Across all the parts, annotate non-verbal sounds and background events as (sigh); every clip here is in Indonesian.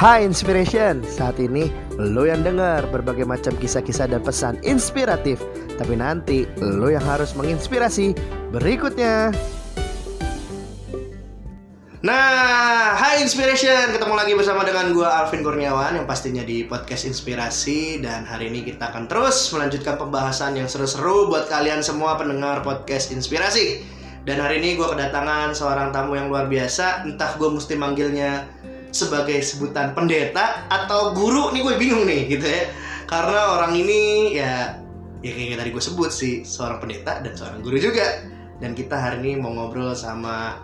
Hai Inspiration, saat ini lo yang dengar berbagai macam kisah-kisah dan pesan inspiratif. Tapi nanti lo yang harus menginspirasi berikutnya. Nah, hai Inspiration, ketemu lagi bersama dengan gua Alvin Kurniawan yang pastinya di podcast Inspirasi. Dan hari ini kita akan terus melanjutkan pembahasan yang seru-seru buat kalian semua pendengar podcast Inspirasi. Dan hari ini gua kedatangan seorang tamu yang luar biasa, entah gue mesti manggilnya sebagai sebutan pendeta atau guru nih gue bingung nih gitu ya. Karena orang ini ya ya kayak tadi gue sebut sih seorang pendeta dan seorang guru juga. Dan kita hari ini mau ngobrol sama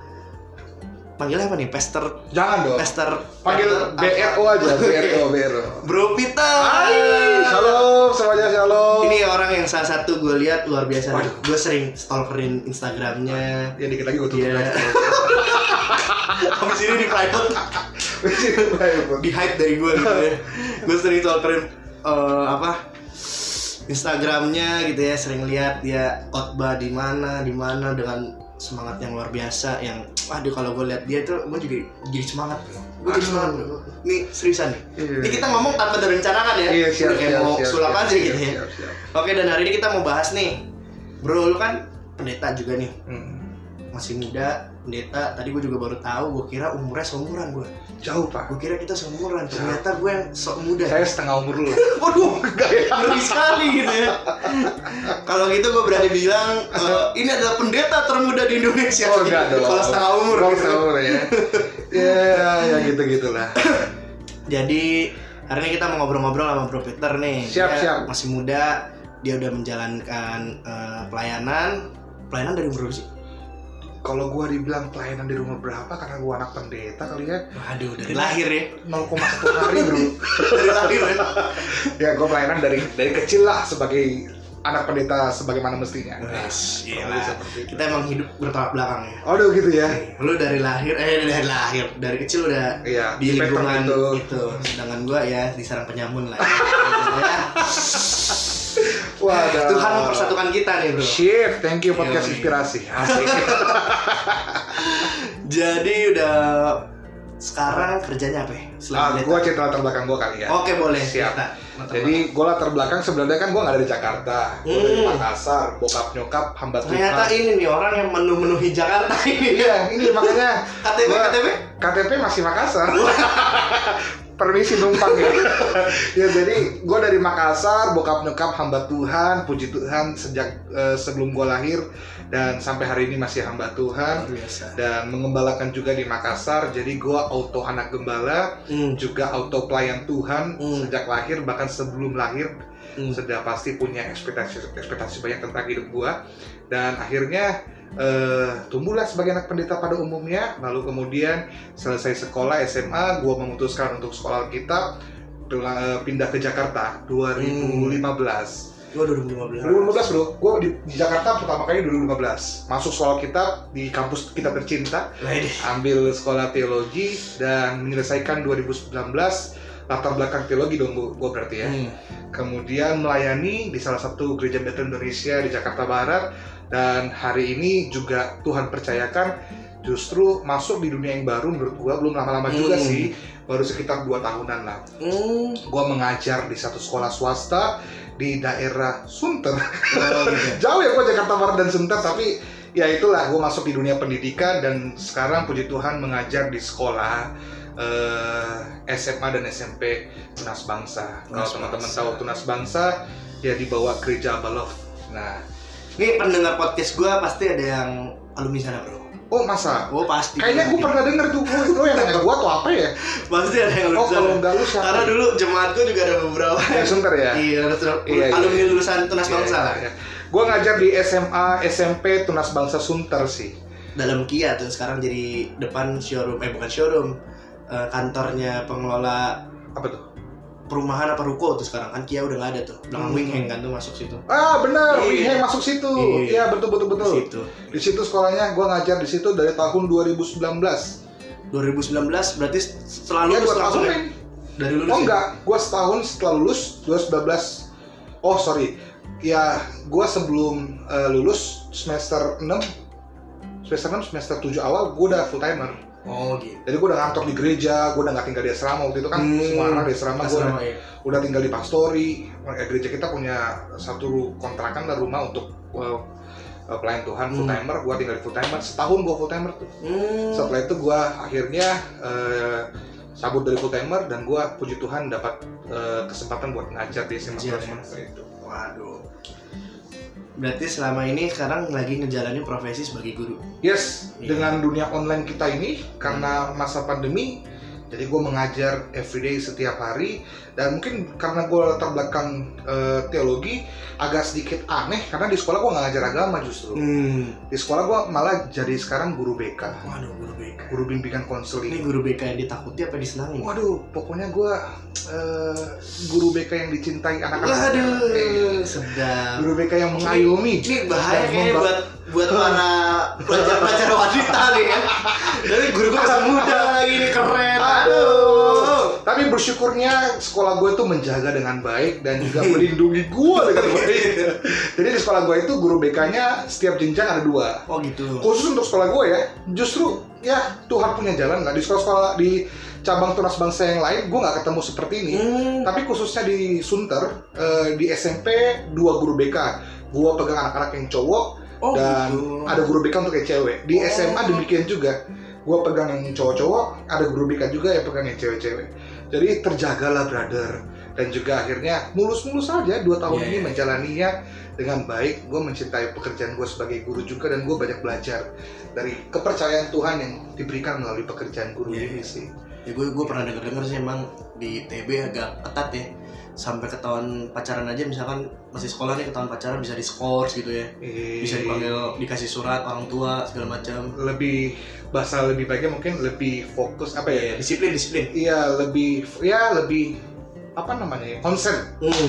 panggilnya apa nih? Pester Jangan dong. Pester Panggil BRO aja, BRO, BRO. Bro Peter. Hai, shalom semuanya shalom. Ini orang yang salah satu gue lihat luar biasa. Gue sering stalkerin Instagramnya. ya dikit lagi gue tutup Iya. lagi. Habis ini di private, (laughs) di hide dari gue gitu ya. Gue sering stalkerin eh, apa Instagramnya gitu ya, sering lihat dia khotbah di mana, di mana dengan semangat yang luar biasa yang aduh kalau gue lihat dia tuh gue juga jadi semangat gue jadi semangat bro. nih seriusan nih Iya. ini kita ngomong tanpa direncanakan ya Iya, siap, kayak siap, mau siap, sulap siap, aja siap, gitu ya siap, siap. Oke dan hari ini kita mau bahas nih Bro lu kan pendeta juga nih Hmm. Masih muda pendeta Tadi gue juga baru tahu Gue kira umurnya seumuran gue Jauh pak. Gue kira kita seumuran Ternyata gue yang sok muda Saya setengah umur lu. (laughs) Waduh Ngeri sekali gitu ya Kalau gitu gue berani bilang eh, Ini adalah pendeta termuda di Indonesia Oh enggak. Kalau setengah umur Kalau gitu. setengah umur ya. (laughs) Ya, ya gitu gitulah. Jadi hari ini kita mau ngobrol-ngobrol sama Bro Peter nih. Siap, Dia siap. Masih muda, dia udah menjalankan eh, pelayanan. Pelayanan dari umur berapa sih? Kalau gua dibilang pelayanan di rumah berapa karena gua anak pendeta kali ya Waduh, dari lahir ya. 0,1 hari bro. (laughs) Dari lahir ya. ya gua pelayanan dari dari kecil lah sebagai anak pendeta sebagaimana mestinya. Lebih seperti itu. Kita emang hidup bertolak belakang ya. Aduh gitu ya. Lu dari lahir, eh dari lahir, dari kecil udah Iya, di lingkungan itu. itu. Sedangkan gua ya diserang penyamun lah. Ya. (laughs) Wadah. Tuhan mempersatukan kita nih bro. Shit, thank you podcast Yoi. inspirasi. Asik. (laughs) Jadi udah sekarang kerjanya apa ya? Selain ah, gua cerita latar belakang gua kali ya. Oke boleh. Siap. Cerita. Jadi gue latar belakang sebenarnya kan gue nggak ada di Jakarta, gue dari Hmm. Makassar, bokap nyokap hamba Ternyata Tuhan. ini nih orang yang menu-menuhi Jakarta ini. Iya, ini makanya (laughs) KTP Gua- KTP. KTP masih Makassar. (laughs) Permisi numpang ya. (laughs) ya jadi gue dari Makassar, bokap nyokap hamba Tuhan, puji Tuhan sejak eh, sebelum gue lahir dan sampai hari ini masih hamba Tuhan biasa. dan mengembalakan juga di Makassar. Jadi gue auto anak gembala, Hmm. juga auto pelayan Tuhan Hmm. sejak lahir bahkan sebelum lahir Hmm. sudah pasti punya ekspektasi ekspektasi banyak tentang hidup gua dan akhirnya eh, tumbuhlah sebagai anak pendeta pada umumnya. Lalu kemudian selesai sekolah SMA gua memutuskan untuk sekolah Alkitab tula- eh, pindah ke Jakarta 2015 Gua 2015. 2015 bro, gue di, di Jakarta pertama kali 2015 Masuk sekolah kitab di kampus kita tercinta. Ambil sekolah teologi dan menyelesaikan 2019 Latar belakang teologi dong gue berarti ya. Hmm. kemudian melayani di salah satu gereja Bethel Indonesia di Jakarta Barat dan hari ini juga Tuhan percayakan justru masuk di dunia yang baru menurut gua belum lama-lama juga Hmm. sih baru sekitar dua tahunan lah Hmm. gua mengajar di satu sekolah swasta di daerah Sunter Oh, (laughs) gitu. jauh ya gua Jakarta Barat dan Sunter tapi ya itulah gua masuk di dunia pendidikan dan sekarang puji Tuhan mengajar di sekolah eh, SMA dan SMP Tunas Bangsa. Kalau teman-teman tahu Tunas Bangsa, ya dibawa gereja Abalov. Nah, Nih pendengar podcast gua pasti ada yang alumni sana bro. oh masa? Oh pasti. Kayaknya gue pernah denger tuh, oh, lo yang nanya gue tuh apa ya? (laughs) Pasti ada yang Oh alumni kalau sana. enggak lu siapa? Karena dulu jemaat gua juga ada beberapa. Yang Sunter ya? (laughs) Iya, Iya, iya. alumni lulusan Tunas Bangsa lah. Gue ngajar di SMA, SMP Tunas Bangsa Sunter sih. dalam Kia tuh sekarang jadi depan showroom eh bukan showroom eh, kantornya pengelola Apa tuh? Perumahan apa ruko tuh sekarang kan Kia udah nggak ada tuh belakang Hmm. Wing Hang kan tuh masuk situ Ah benar, Iya. Wiheng masuk situ. Iya. Iya betul betul betul. situ Di situ sekolahnya gue ngajar di situ dari tahun 2019. 2019 berarti setelah Ya lulus dua tahun ya? dari lulus Oh ya? enggak, gue setahun setelah lulus 2019. Oh sorry, ya gue sebelum eh, lulus semester 6 semester 6 semester 7 awal gue udah full timer Oh gitu. jadi gue udah ngantor di gereja gue udah nggak tinggal di asrama waktu itu kan Hmm. semua anak di asrama gue udah, Asrama, ya. udah tinggal di pastori gereja kita punya satu kontrakan lah rumah untuk uh, uh, pelayan Tuhan full Hmm. timer gue tinggal di full timer setahun gue full timer tuh Hmm. setelah itu gue akhirnya eh, cabut dari full timer dan gue puji Tuhan dapat eh, kesempatan buat ngajar di SMA Ngajar, Prasmanan itu Waduh. Berarti selama ini sekarang lagi ngejalanin profesi sebagai guru. yes Iya. dengan dunia online kita ini karena masa pandemi jadi gue mengajar everyday setiap hari dan mungkin karena gue latar belakang eh, teologi agak sedikit aneh karena di sekolah gue nggak ngajar agama justru Hmm. di sekolah gue malah jadi sekarang guru BK Waduh, guru BK. guru bimbingan Ini konseling guru BK yang ditakuti apa disenangi? Waduh, pokoknya gue eh, guru BK yang dicintai anak-anak. Eh, Waduh, sedap. Guru BK yang mengayomi. Ini bahaya kayaknya buat buat para pelajar-pelajar wanita nih ya. Jadi guru gue masih muda lagi nih keren. Aduh. Tapi bersyukurnya sekolah gue itu menjaga dengan baik dan juga melindungi gue dengan baik. Jadi di sekolah gue itu guru BK-nya setiap jenjang ada dua. Oh gitu. Khusus untuk sekolah gue ya, justru ya Tuhan punya jalan lah di sekolah-sekolah di cabang tunas bangsa yang lain gue nggak ketemu seperti ini. Hmm. Tapi khususnya di Sunter, eh, di SMP dua guru BK. Gua pegang anak-anak yang cowok Oh dan gitu. ada guru BK untuk yang cewek. Di Oh. SMA demikian juga. Gua pegang yang cowok-cowok, ada guru BK juga yang pegang yang cewek-cewek. Jadi terjagalah brother. Dan juga akhirnya mulus-mulus saja dua tahun Yeah. ini menjalaninya dengan baik. Gue mencintai pekerjaan gue sebagai guru juga dan gue banyak belajar dari kepercayaan Tuhan yang diberikan melalui pekerjaan guru Yeah. ini sih. Ya gue gue pernah denger denger sih emang di TB agak ketat ya. Sampai ketahuan pacaran aja misalkan masih sekolah nih ketahuan pacaran bisa diskors gitu ya. Bisa Eh, dipanggil dikasih surat orang tua segala macam. lebih bahasa lebih baiknya mungkin lebih fokus apa ya Iya, disiplin disiplin. iya lebih ya lebih apa namanya ya konsen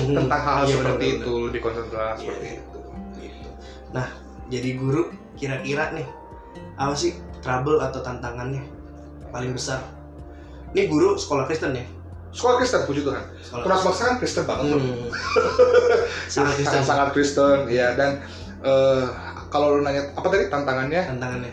tentang hal-hal Iya, seperti benar-benar. itu lebih tentang hal Iya. seperti itu Gitu. Nah, jadi guru kira-kira nih apa sih trouble atau tantangannya paling besar? Ini guru sekolah Kristen ya? Sekolah Kristen puji Tuhan tunas bangsa kan Kristen banget. Hmm. (laughs) Sangat Kristen. sangat Kristen ya dan eh, kalau lu nanya apa tadi tantangannya tantangannya.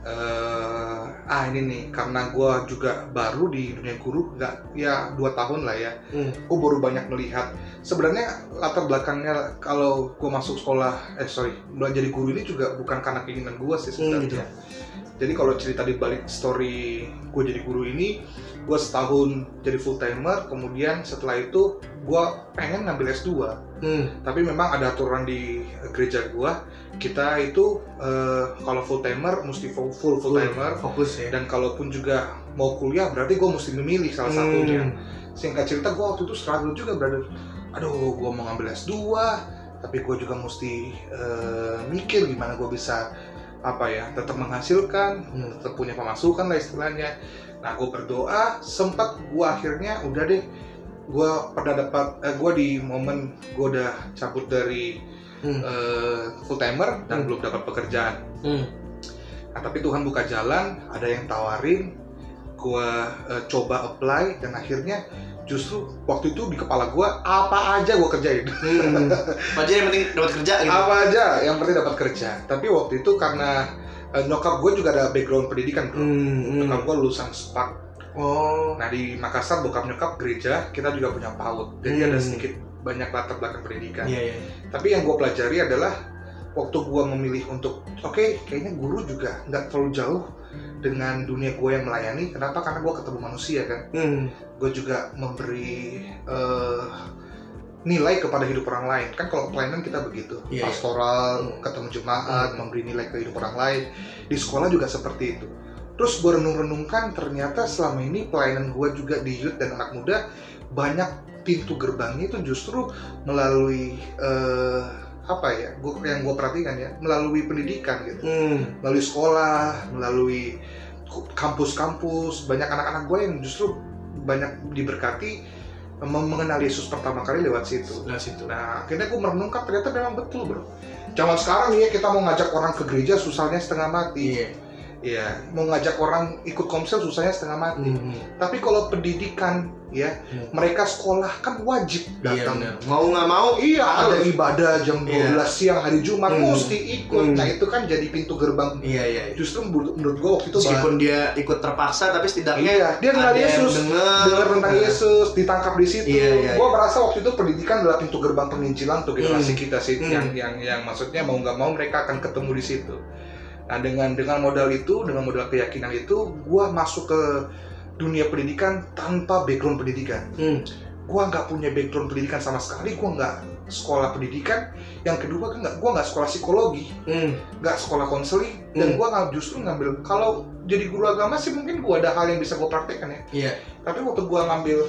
eh ah ini nih karena gue juga baru di dunia guru nggak ya dua tahun lah ya Hmm. gue baru banyak melihat sebenarnya latar belakangnya kalau gue masuk sekolah eh sorry belajar jadi guru ini juga bukan karena keinginan gue sih Hmm, sebenarnya gitu. Jadi kalau cerita di balik story gue jadi guru ini gue setahun jadi full timer kemudian setelah itu gue pengen ngambil S2 Hmm. tapi memang ada aturan di gereja gue kita itu eh, kalau full timer mesti full full, full timer Fokus ya. dan kalaupun juga mau kuliah berarti gue mesti memilih salah satunya Hmm. singkat cerita gue waktu itu struggle juga brother aduh gue mau ngambil S2 tapi gue juga mesti eh, mikir gimana gue bisa apa ya tetap menghasilkan Hmm. tetap punya pemasukan lah istilahnya nah gue berdoa sempat gue akhirnya udah deh gue pernah dapat eh, gue di momen gue udah cabut dari Hmm. eh, full timer dan Hmm. belum dapat pekerjaan Hmm. Nah, tapi Tuhan buka jalan, ada yang tawarin, gua eh, coba apply dan akhirnya justru waktu itu di kepala gua apa aja gua kerjain. Hmm. (laughs) Aja yang penting dapat kerja gitu. apa aja yang penting dapat kerja. Tapi waktu itu karena eh, nyokap gue juga ada background pendidikan, bro. Hmm. hmm. Nyokap gue lulusan SPAK. Oh. Nah di Makassar bokap nyokap gereja, kita juga punya PAUD. Jadi ada Hmm. sedikit banyak latar belakang pendidikan. Iya, iya. Tapi yang gue pelajari adalah waktu gue memilih untuk oke kayaknya guru juga nggak terlalu jauh dengan dunia gue yang melayani. Kenapa? Karena gue ketemu manusia kan. Hmm. Gue juga memberi eh, nilai kepada hidup orang lain. Kan kalau pelayanan kita begitu, iya. pastoral, Hmm. ketemu jemaat, Hmm. memberi nilai ke hidup orang lain. Di sekolah juga seperti itu. Terus gue renung-renungkan ternyata selama ini pelayanan gue juga di youth dan anak muda banyak pintu gerbangnya itu justru melalui eh, apa ya? Gua, yang gue perhatikan ya, melalui pendidikan gitu, Hmm. melalui sekolah, melalui kampus-kampus. Banyak anak-anak gue yang justru banyak diberkati mengenal Yesus pertama kali lewat situ. Sebelah situ. Nah, akhirnya gue merenungkan ternyata memang betul bro. Zaman sekarang nih ya kita mau ngajak orang ke gereja susahnya setengah mati. Iya. Ya mau ngajak orang ikut komsel susahnya setengah mati. Hmm. Tapi kalau pendidikan ya Hmm. mereka sekolah kan wajib Iya datang. benar. Mau nggak mau Iya, ada harus. ibadah jam 12 Iya. siang hari Jumat Hmm. mesti ikut. Hmm. Nah, itu kan jadi pintu gerbang. Iya iya. iya. Justru menurut, menurut gua waktu itu Meskipun dia ikut terpaksa tapi setidaknya Iya, dia dengar ada Yesus, denger. dengar tentang Nah, Yesus, ditangkap di situ. Iya, iya, gua iya. merasa waktu itu pendidikan adalah pintu gerbang penginjilan untuk generasi Hmm. kita sih, Hmm. yang yang yang maksudnya mau nggak mau mereka akan ketemu di situ. Nah, dengan dengan modal itu, dengan modal keyakinan itu, gua masuk ke dunia pendidikan tanpa background pendidikan. Hmm. Gua nggak punya background pendidikan sama sekali, gua nggak sekolah pendidikan. Yang kedua kan nggak, gua nggak sekolah psikologi, Hmm. nggak sekolah konseling, dan Hmm. gua nggak justru ngambil kalau jadi guru agama sih mungkin gua ada hal yang bisa gua praktekkan ya Iya. tapi waktu gua ngambil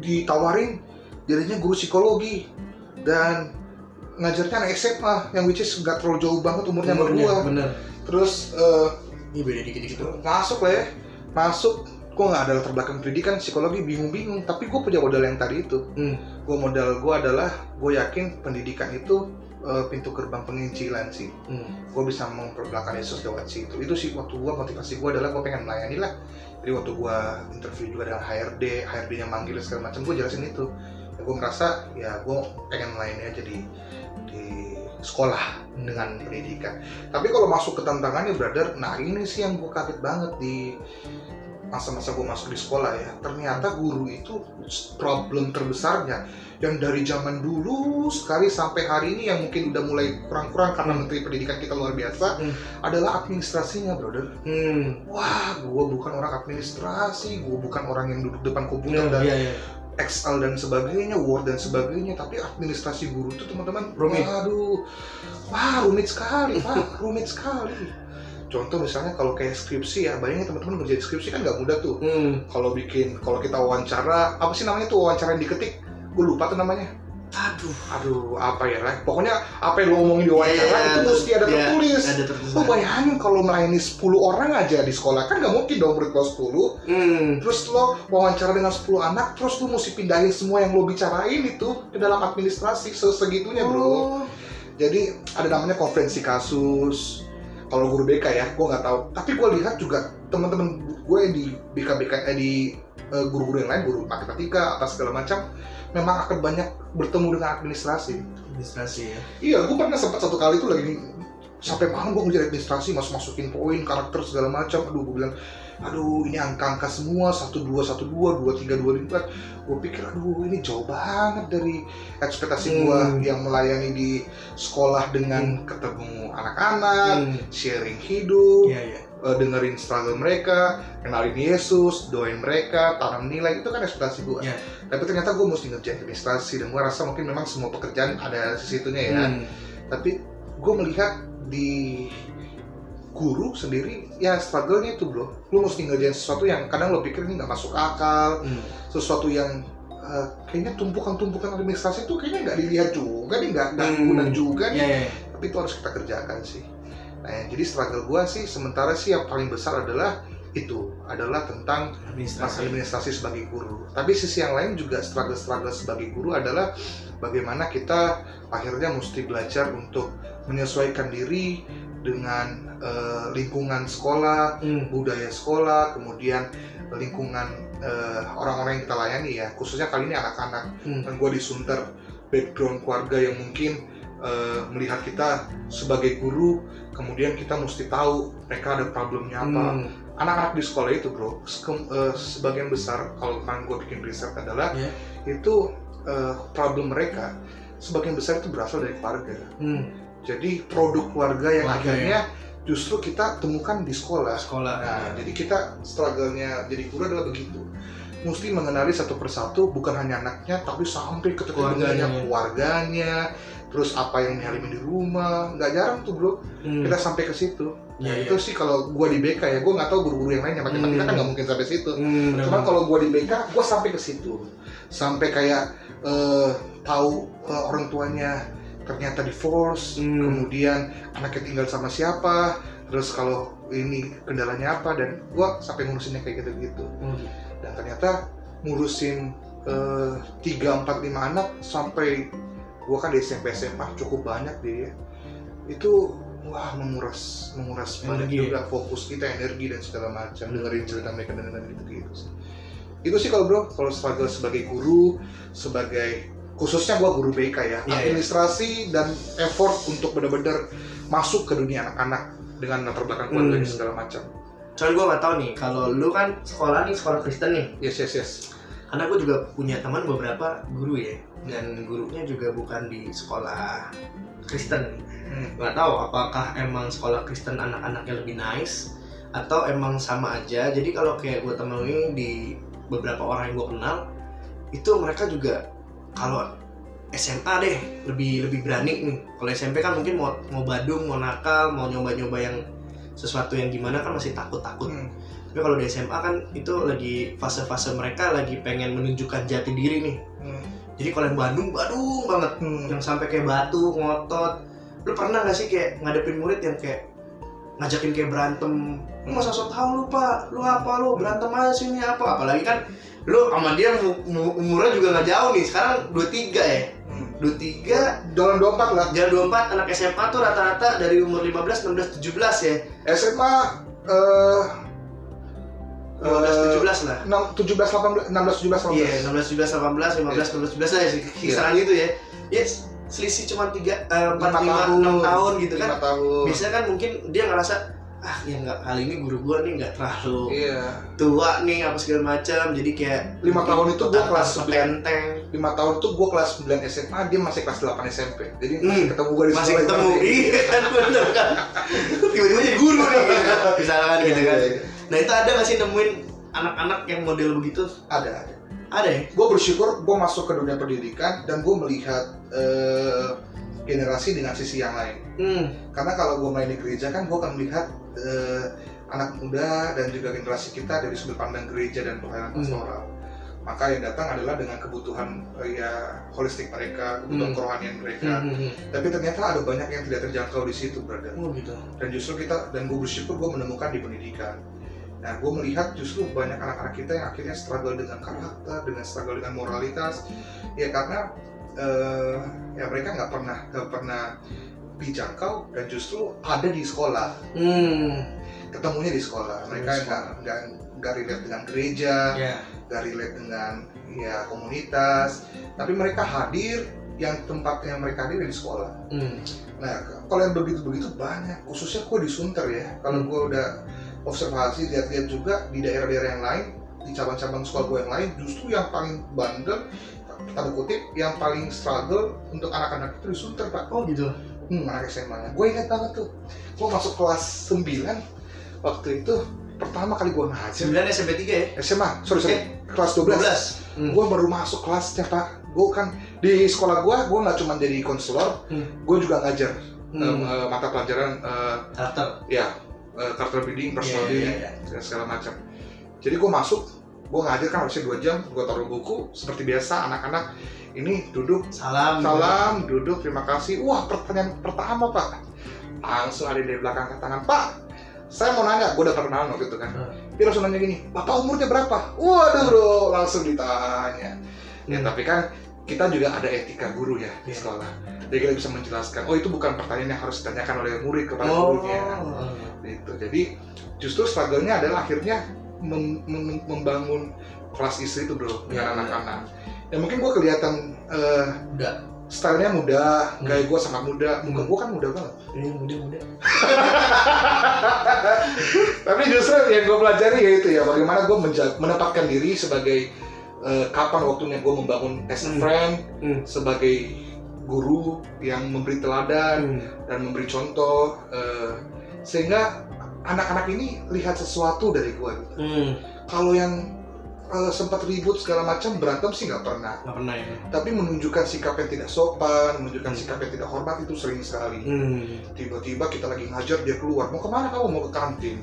ditawarin jadinya guru psikologi dan ngajarnya anak SMA yang which is nggak terlalu jauh banget umurnya sama gua Bener. terus eh, Ini beda dikit-dikit tuh. masuk lah ya masuk gua nggak ada latar belakang pendidikan psikologi bingung-bingung tapi gua punya modal yang tadi itu Hmm. gua modal gua adalah gue yakin pendidikan itu eh, pintu gerbang penginjilan sih Hmm. gue bisa memperkenalkan Yesus lewat situ itu sih waktu gue motivasi gue adalah gue pengen melayani lah jadi waktu gue interview juga dengan HRD HRD yang manggil segala macam gue jelasin itu gue merasa ya gue pengen melayani aja di di sekolah dengan pendidikan tapi kalau masuk ke tantangannya brother nah ini sih yang gue kaget banget di masa-masa gue masuk di sekolah ya ternyata guru itu problem terbesarnya yang dari zaman dulu sekali sampai hari ini yang mungkin udah mulai kurang-kurang karena Hmm. menteri pendidikan kita luar biasa Hmm. adalah administrasinya brother Hmm. wah gue bukan orang administrasi gue bukan orang yang duduk depan komputer Iya, dan iya, iya. Excel dan sebagainya Word dan sebagainya tapi administrasi guru itu teman-teman Rumit. waduh. Wah rumit sekali pak. Rumit sekali. Contoh misalnya kalau kayak skripsi ya bayangin teman-teman ngerjain skripsi kan nggak mudah tuh. Hmm. kalau bikin kalau kita wawancara apa sih namanya tuh wawancara yang diketik? Gue lupa tuh namanya Aduh. aduh apa ya Ray? pokoknya apa yang lo ngomongin di wawancara Iya, itu mesti ada iya, tertulis Ada tertulis. lo bayangin kalau melayani 10 orang aja di sekolah kan nggak mungkin dong lo 10 Hmm. terus lo wawancara dengan 10 anak terus lo mesti pindahin semua yang lo bicarain itu ke dalam administrasi sesegitunya bro Oh. jadi ada namanya konferensi kasus kalau guru BK ya gue nggak tahu tapi gue lihat juga teman-teman gue di BK BK eh, di eh, guru-guru yang lain guru matematika apa segala macam memang akan banyak bertemu dengan administrasi Administrasi ya. iya gue pernah sempat satu kali tuh lagi sampai malam gue ngerjain administrasi masuk masukin poin karakter segala macam aduh gue bilang aduh ini angka-angka semua satu dua satu dua dua tiga dua empat gue pikir aduh ini jauh banget dari ekspektasi gue Hmm. yang melayani di sekolah dengan ketemu anak-anak Hmm. sharing hidup Iya, iya. Eh, dengerin struggle mereka kenalin Yesus doain mereka tanam nilai itu kan ekspektasi gue Iya. tapi ternyata gue mesti ngerjain administrasi dan gue rasa mungkin memang semua pekerjaan ada sisi-situnya ya Hmm. tapi gue melihat di guru sendiri ya struggle-nya itu bro lu mesti ngerjain sesuatu yang kadang lo pikir ini nggak masuk akal Hmm. sesuatu yang eh, kayaknya tumpukan-tumpukan administrasi itu kayaknya nggak dilihat juga nih nggak Hmm. guna juga nih Iya, iya. tapi itu harus kita kerjakan sih nah jadi struggle gue sih sementara sih yang paling besar adalah itu adalah tentang Administrasi. administrasi sebagai guru. Tapi sisi yang lain juga struggle-struggle sebagai guru adalah bagaimana kita akhirnya mesti belajar untuk menyesuaikan diri dengan eh, lingkungan sekolah, Hmm. budaya sekolah, kemudian lingkungan eh, orang-orang yang kita layani ya, khususnya kali ini anak-anak. Hmm. Dan gue disunter background keluarga yang mungkin eh, melihat kita sebagai guru, kemudian kita mesti tahu mereka ada problemnya apa, Hmm. anak-anak di sekolah itu bro sekem- eh, sebagian besar kalau kan gue bikin riset adalah Iya. itu eh, problem mereka sebagian besar itu berasal dari keluarga Hmm. jadi produk keluarga yang Keluarga, akhirnya justru kita temukan di sekolah Sekolah. nah jadi kita struggle-nya jadi guru adalah begitu mesti mengenali satu persatu bukan hanya anaknya tapi sampai ke Keluarganya. keluarganya keluarganya terus apa yang dialami di rumah nggak jarang tuh bro Hmm. kita sampai ke situ Nah, iya. itu sih kalau gua di BK ya, gua nggak tahu guru-guru yang lain yang matematika Hmm. kan nggak mungkin sampai situ. Hmm, Cuman kalau gua di BK, gua sampai ke situ, sampai kayak eh, tahu eh, orang tuanya ternyata divorce, Hmm. kemudian anaknya tinggal sama siapa, terus kalau ini kendalanya apa, dan gua sampai ngurusinnya kayak gitu-gitu. Hmm. Dan ternyata ngurusin eh, tiga empat lima anak sampai gua kan di SMP SMA cukup banyak dia, itu wah menguras menguras banyak. Energi. juga fokus kita energi dan segala macam. Dengerin cerita mereka dan dan gitu gitu sih. Itu sih kalau bro kalau struggle sebagai guru sebagai khususnya gua guru BK ya Iya, administrasi dan effort untuk benar-benar masuk ke dunia anak-anak dengan latar belakang keluarga Hmm. dan segala macam. Soalnya gue nggak tahu nih, kalau lu kan sekolah nih sekolah Kristen nih, yes yes yes. Karena gue juga punya teman beberapa guru ya, dan gurunya juga bukan di sekolah Kristen. Hmm. Nggak tahu apakah emang sekolah Kristen anak-anaknya lebih nice atau emang sama aja. Jadi kalau kayak gue temuin di beberapa orang yang gue kenal, itu mereka juga kalau SMA deh lebih lebih berani nih. Kalau SMP kan mungkin mau mau badung, mau nakal, mau nyoba-nyoba yang sesuatu yang gimana kan masih takut-takut. Hmm. Tapi kalau di SMA kan itu lagi fase-fase mereka lagi pengen menunjukkan jati diri nih. Hmm. Jadi kalau yang Bandung, Bandung banget. Hmm. Yang sampai kayak batu, ngotot. Lu pernah gak sih kayak ngadepin murid yang kayak ngajakin kayak berantem? Lu masa so tau lu pak, lu apa lu berantem aja sini apa? Apalagi kan lu sama dia mu- mu- umurnya juga nggak jauh nih. Sekarang 23 ya. Hmm. 23 Jalan 24 lah Jalan 24 anak SMA tuh rata-rata dari umur 15, 16, 17 ya. SMA eh 15, 17 lah. 6, 17, 18, 16, 17, 18 Iya, 16, 17, 18, 15, 16, 17 lah ya, kisaran gitu ya. Ya, selisih cuma 3, 4, 5, 6 tahun gitu kan. 5 tahun Biasanya kan mungkin dia ngerasa, ah ya nggak kali ini guru gua nih nggak terlalu Iya tua nih apa segala macam jadi kayak 5 tahun itu gua kelas 9 tenteng 5 tahun tuh gue kelas 9 SMA, dia masih kelas 8 SMP Jadi masih Hmm. ketemu gue di masih ketemu itu. iya kan bener kan (laughs) tiba-tiba jadi guru nih kan. misalkan gitu kan Iya, iya. Nah itu ada nggak sih nemuin anak-anak yang model begitu? Ada, ada. Ada ya? Gue bersyukur gue masuk ke dunia pendidikan dan gue melihat eh, generasi dengan sisi yang lain. Hmm. Karena kalau gue main di gereja kan gue akan melihat eh, anak muda dan juga generasi kita dari sudut pandang gereja dan pelayanan Hmm. pastoral. Maka yang datang adalah dengan kebutuhan eh, ya holistik mereka kebutuhan Hmm. kerohanian mereka. Hmm, hmm, hmm. tapi ternyata ada banyak yang tidak terjangkau di situ brother. Oh gitu. Dan justru kita dan gue bersyukur gue menemukan di pendidikan nah gue melihat justru banyak anak-anak kita yang akhirnya struggle dengan karakter dengan struggle dengan moralitas. Ya karena eh, ya mereka nggak pernah nggak pernah dijangkau dan justru ada di sekolah. Hmm. Ketemunya di sekolah. Mereka nggak nggak nggak relate dengan gereja ya. nggak relate dengan ya komunitas. Tapi mereka hadir yang tempatnya mereka hadir di sekolah. Hmm. Nah, kalau yang begitu-begitu banyak, khususnya gue di Sunter ya. Kalau Hmm. gue udah observasi, lihat-lihat juga di daerah-daerah yang lain, di cabang-cabang sekolah gue yang lain, justru yang paling bandel, tanda kutip, yang paling struggle untuk anak-anak itu di Sunter, Pak. oh gitu Hmm, anak SMA-nya. Gue ingat banget tuh, gue masuk kelas 9, waktu itu pertama kali gue ngajar. 9 SMP 3 ya SMA, sorry, sorry, kelas 12. 12 hmm. Gue baru masuk kelasnya, Pak. Gue kan, di sekolah gue, gue nggak cuma jadi konselor, Hmm. gue juga ngajar Hmm. em, eh, mata pelajaran eh, karakter ya eh, karakter building, personal Iya, building, iya, dan segala macam. Jadi gue masuk, gue ngajar kan harusnya dua jam, gue taruh buku seperti biasa anak-anak ini duduk salam salam, duduk terima kasih. Wah pertanyaan pertama pak, langsung ada dari belakang ke tangan pak. Saya mau nanya, gue udah perkenalan waktu itu kan. Hmm. Dia langsung nanya gini, bapak umurnya berapa? Waduh bro, langsung ditanya. Ya Hmm. tapi kan kita juga ada etika guru ya di Iya. sekolah. Jadi kita bisa menjelaskan, oh itu bukan pertanyaan yang harus ditanyakan oleh murid kepada oh gurunya. Gitu. Jadi justru struggle-nya adalah akhirnya mem- mem- membangun kelas istri itu bro dengan Iya, anak-anak. Ya mungkin gue kelihatan eh, udah stylenya muda, Hmm. gaya gue sangat muda, muka Hmm. gue kan muda banget. ini muda muda Tapi justru yang gue pelajari yaitu ya bagaimana gue menempatkan diri sebagai eh, kapan waktunya gue membangun as a Hmm. friend, Hmm. sebagai guru yang memberi teladan Hmm. dan memberi contoh eh, sehingga anak-anak ini lihat sesuatu dari gue. gitu. Hmm. Kalau yang eh, sempat ribut segala macam berantem sih nggak pernah, nggak pernah ya tapi menunjukkan sikap yang tidak sopan, menunjukkan Hmm. sikap yang tidak hormat itu sering sekali. hmm. Tiba-tiba kita lagi ngajar dia keluar, mau ke mana kamu mau ke kantin?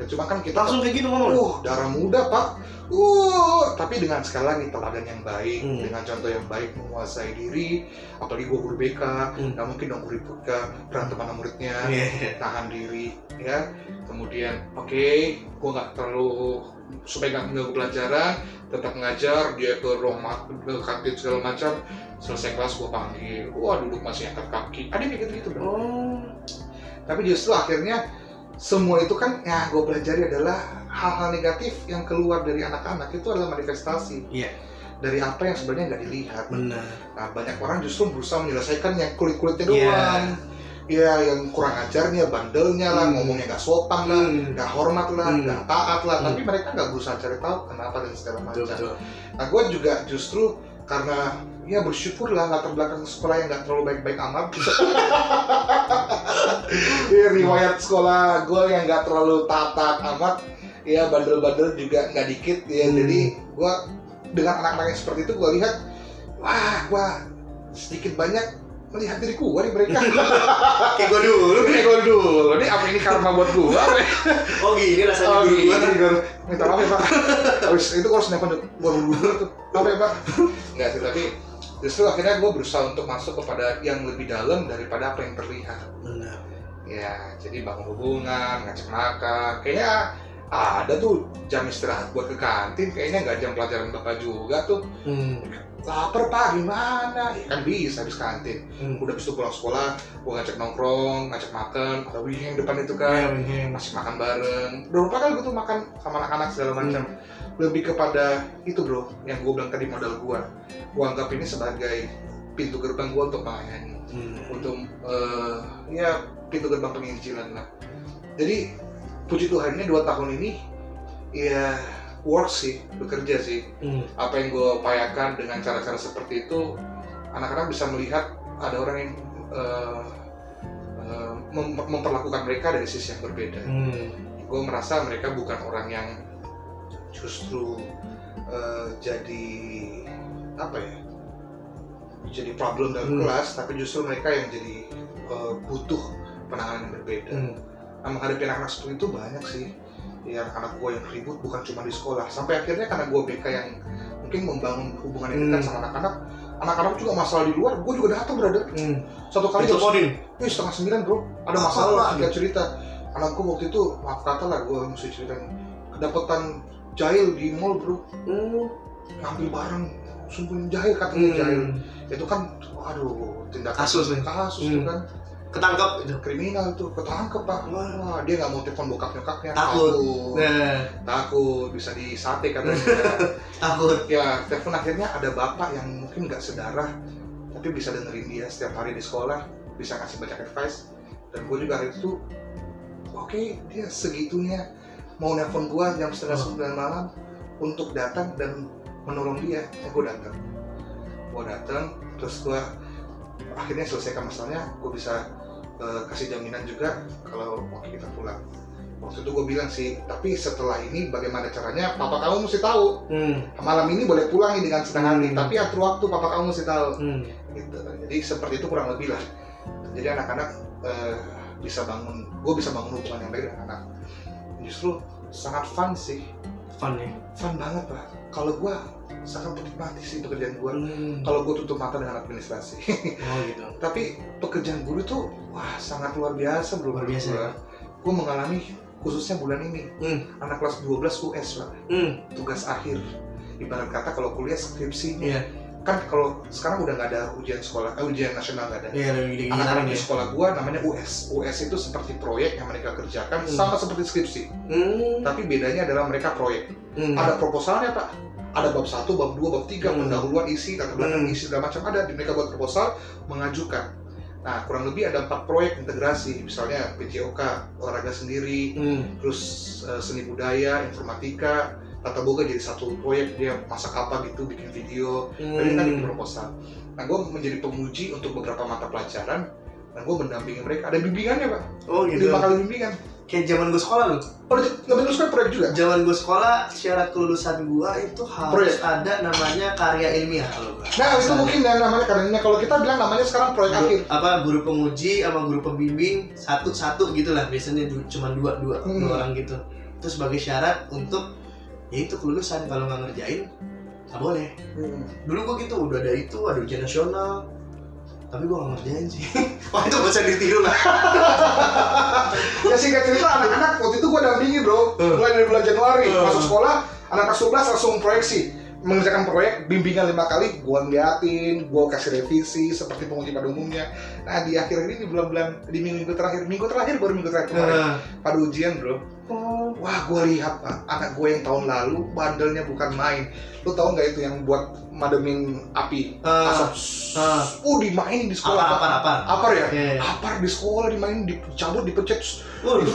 Ya cuma kan kita langsung kayak gitu ngomong Uh, darah muda pak. Uh, tapi dengan sekali lagi teladan yang baik, Hmm. dengan contoh yang baik menguasai diri. Apalagi gue guru BK, Hmm. nggak mungkin dong guru BK berantem sama muridnya, Iya. tahan diri, ya. Kemudian, oke, gue nggak terlalu supaya nggak mengganggu pelajaran, tetap ngajar, dia ke ruang ma- ke kantin segala macam. Selesai kelas gue panggil, wah duduk masih angkat kaki. Ada yang kayak gitu-gitu bro. oh tapi justru akhirnya semua itu kan ya gue pelajari adalah hal-hal negatif yang keluar dari anak-anak itu adalah manifestasi Iya. dari apa yang sebenarnya nggak dilihat benar nah banyak orang justru berusaha menyelesaikan yang kulit-kulitnya Iya. doang ya yang kurang ajarnya bandelnya lah Hmm. ngomongnya nggak sopan lah Hmm. nggak hormat lah Hmm. nggak taat lah Hmm. tapi mereka nggak berusaha cari tahu kenapa dan segala macam betul Nah, gue juga justru karena ya bersyukur lah latar belakang sekolah yang nggak terlalu baik-baik amat. (laughs) ya, riwayat sekolah gue yang nggak terlalu taat amat. Ya bandel-bandel juga nggak dikit ya. Hmm. Jadi gue dengan anak-anak yang seperti itu gue lihat, wah gue sedikit banyak melihat diri gue di mereka. (laughs) kayak gue dulu Ini gue dulu, ini apa ini karma buat gue? (laughs) oh gini rasanya Oh iya, gua. Igor. minta maaf ya pak. Habis itu gue harus nelfon gue dulu tuh. Maaf ya pak. Enggak sih, tapi justru akhirnya gue berusaha untuk masuk kepada yang lebih dalam daripada apa yang terlihat. benar Ya, jadi bangun hubungan, ngajak makan. Kayaknya ada tuh jam istirahat buat ke kantin. Kayaknya nggak jam pelajaran bapak juga tuh. hmm. Laper pak, gimana? Ya kan bisa habis kantin. hmm. Udah itu pulang sekolah, gue ngajak nongkrong, ngajak makan. Ada wing depan itu kan Iya, iya. masih makan bareng beberapa kali gue tuh makan sama anak-anak segala macam lebih kepada itu bro yang gue bilang tadi modal gue gue anggap ini sebagai pintu gerbang gue untuk melayani Hmm. untuk eh, ya pintu gerbang penginjilan lah jadi puji Tuhan ini dua tahun ini ya work sih bekerja sih Hmm. apa yang gue upayakan dengan cara-cara seperti itu anak-anak bisa melihat ada orang yang eh, mem- memperlakukan mereka dari sisi yang berbeda Hmm. gue merasa mereka bukan orang yang justru eh, jadi apa ya jadi problem dalam Hmm. kelas tapi justru mereka yang jadi eh, butuh penanganan yang berbeda Hmm. nah, menghadapi anak-anak seperti itu banyak sih ya anak-anak gue yang ribut bukan cuma di sekolah sampai akhirnya karena gue BK yang mungkin membangun hubungan yang dekat Hmm. sama anak-anak anak-anak juga masalah di luar gue juga datang brother Hmm. satu kali jam. Eh setengah sembilan bro, ada masalah apa? nggak cerita. Anakku waktu itu maaf kata lah gue mesti ceritain. Kedapatan jahil di mall bro, Hmm. ngambil barang, sumpah jahil katanya jahil. Hmm. Itu kan, waduh tindakan Kasus nih. kasus Hmm. kan, Ketangkap itu. kriminal tuh ketangkep pak. Wah. Wah dia nggak mau telepon bokap nyokapnya, Takut. takut, Nah, takut bisa disate katanya. (laughs) takut. ya telepon akhirnya ada bapak yang mungkin nggak sedarah tapi bisa dengerin dia setiap hari di sekolah bisa kasih banyak advice dan gue juga hari itu oke dia segitunya mau nelpon gue jam setengah Oh. sembilan malam untuk datang dan menolong dia ya gue datang gue datang terus gue akhirnya selesaikan masalahnya gue bisa eh, kasih jaminan juga kalau oke kita pulang. Waktu itu gue bilang sih tapi setelah ini bagaimana caranya? Papa kamu mesti tahu. Hmm. malam ini boleh pulang dengan senang hati Hmm. tapi atur waktu papa kamu mesti tahu. Hmm. gitu. Jadi seperti itu kurang lebih lah. Jadi anak-anak eh, bisa bangun gue bisa bangun hubungan yang baik dengan anak. Justru sangat fun sih. Fun ya. fun banget pak kalau gue sangat menikmati sih pekerjaan gue Hmm. kalau gue tutup mata dengan administrasi Oh gitu. (laughs) tapi pekerjaan guru itu wah sangat luar biasa bro Luar biasa ya. gue mengalami khususnya bulan ini Hmm. anak kelas 12 US pak Hmm. tugas akhir ibarat kata kalau kuliah skripsi Iya. Kan kalau sekarang udah nggak ada ujian sekolah eh, ujian nasional nggak ada Iya lebih digitarin anak-anak ya. di sekolah gua namanya US US itu seperti proyek yang mereka kerjakan Hmm. sama seperti skripsi Hmm. tapi bedanya adalah mereka proyek Hmm. ada proposalnya pak ada bab satu bab dua bab tiga Hmm. pendahuluan isi latar belakang Hmm. isi segala macam ada di mereka buat proposal mengajukan nah kurang lebih ada empat proyek integrasi misalnya PJOK olahraga sendiri Hmm. terus eh, seni budaya informatika tata boga jadi satu proyek dia masak apa gitu bikin video Tadi kan bikin Hmm. proposal. Nah, gue menjadi penguji untuk beberapa mata pelajaran dan gue mendampingi mereka. Ada bimbingannya, Pak. Oh gitu. Lima kali bimbingan. Kayak zaman gue sekolah loh. Oh, nggak terus kan proyek juga? Zaman gue sekolah syarat kelulusan gue itu harus Proyek. ada namanya karya ilmiah kalau gue. Nah, itu mungkin ya namanya karena kalau kita bilang namanya sekarang proyek akhir. apa guru penguji sama guru pembimbing satu satu gitulah biasanya cuma dua dua Hmm. dua orang gitu itu sebagai syarat untuk ya itu kelulusan kalau nggak ngerjain nggak boleh Hmm. dulu gua gitu udah ada itu ada ujian nasional tapi gua nggak ngerjain sih (laughs) wah itu bisa ditiru lah (laughs) ya singkat cerita anak-anak waktu itu gue dampingi bro Hmm. mulai dari bulan Januari Hmm. masuk sekolah anak kelas 11 langsung proyeksi mengerjakan proyek bimbingan lima kali gue ngeliatin gue kasih revisi seperti penguji pada umumnya nah di akhir ini di bulan-bulan di minggu terakhir minggu terakhir baru minggu terakhir kemarin Nah. pada ujian bro Oh. wah gue lihat Pak, anak gue yang tahun lalu bandelnya bukan main lu tau nggak itu yang buat mademin api Ah. asap Ah. uh dimainin di sekolah Apar, Pak. apar, apar. apar ya iya. apar di sekolah dimainin dicabut dipecet Waduh,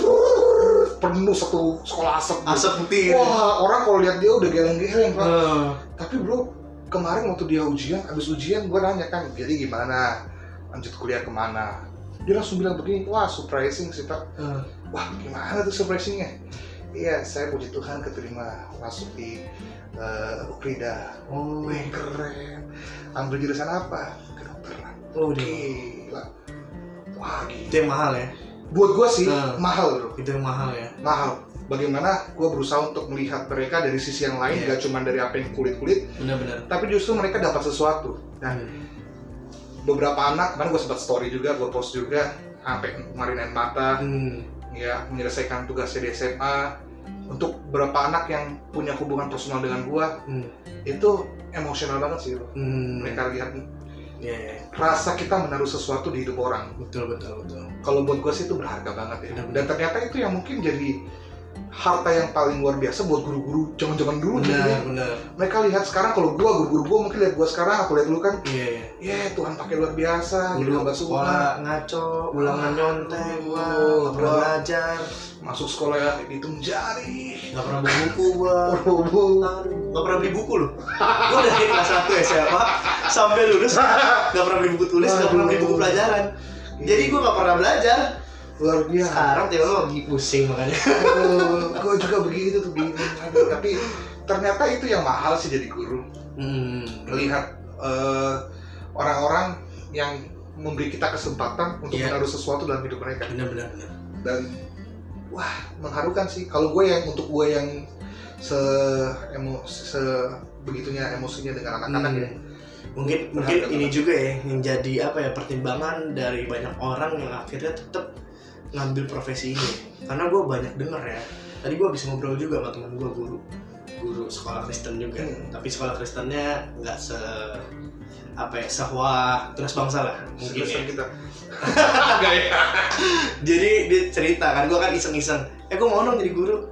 penuh satu sekolah asap bro. asap putih. wah orang kalau lihat dia udah geleng-geleng Pak. Eh, tapi bro kemarin waktu dia ujian habis ujian gue nanya kan jadi gimana? Lanjut kuliah ke mana? Dia langsung bilang begini wah surprising sih pak. Eh. wah gimana tuh surprisingnya? Iya saya puji Tuhan keterima masuk di uh, Ukrida. Oh, wih keren. Ambil jurusan apa? Kedokteran oh, gila. Wah Itu gila yang mahal ya. Buat gue sih Nah. mahal bro Itu yang mahal ya. mahal bagaimana gue berusaha untuk melihat mereka dari sisi yang lain Iya. gak cuma dari apa yang kulit-kulit Benar-benar. tapi justru mereka dapat sesuatu dan beberapa anak kemarin gue sempat story juga gue post juga sampai kemarin air mata Hmm. ya menyelesaikan tugasnya di SMA untuk beberapa anak yang punya hubungan personal dengan gue Hmm. itu emosional banget sih bro. Hmm. mereka lihat Iya, iya. rasa kita menaruh sesuatu di hidup orang Betul, betul, betul. Kalau buat gue sih itu berharga banget ya dan ternyata itu yang mungkin jadi harta yang paling luar biasa buat guru-guru zaman-zaman dulu gitu Benar, ya. benar. mereka lihat sekarang kalau gue guru-guru gue mungkin lihat gue sekarang aku lihat dulu kan Iya, iya. ya Tuhan pakai luar biasa gitu Dulu hamba sekolah Tuhan. ngaco, ulangan nyontek, gua nggak pernah gua- belajar, masuk sekolah ya dihitung jari nggak pernah beli buku gua. Aduh. Gak pernah beli buku loh Gue dari kelas 1 SMA Sampai lulus Gak pernah beli buku tulis Gak pernah beli buku pelajaran Jadi gue gak pernah belajar. Luar biasa. Sekarang tiba lagi pusing makanya. Gue juga begitu tuh bingung. Tapi ternyata itu yang mahal sih jadi guru. Hmm. melihat eh, orang-orang yang memberi kita kesempatan untuk Iya. menaruh sesuatu dalam hidup mereka. Bener-bener bener. dan wah mengharukan sih. Kalau gue yang untuk gue yang se emo se begitunya emosinya dengan anak-anak Hmm. ya Mungkin mungkin ini juga ya Yang jadi apa ya Pertimbangan dari banyak orang Yang akhirnya tetap ngambil profesi ini. Karena gue banyak denger ya Tadi gue bisa ngobrol juga sama temen gue guru. Guru sekolah Kristen juga. Hmm. Tapi sekolah Kristennya nggak se apa ya sahwah terus bangsa lah mungkin ya. Kita. (laughs) Ya? Jadi dia cerita kan gue kan iseng-iseng. Eh gue mau dong jadi guru.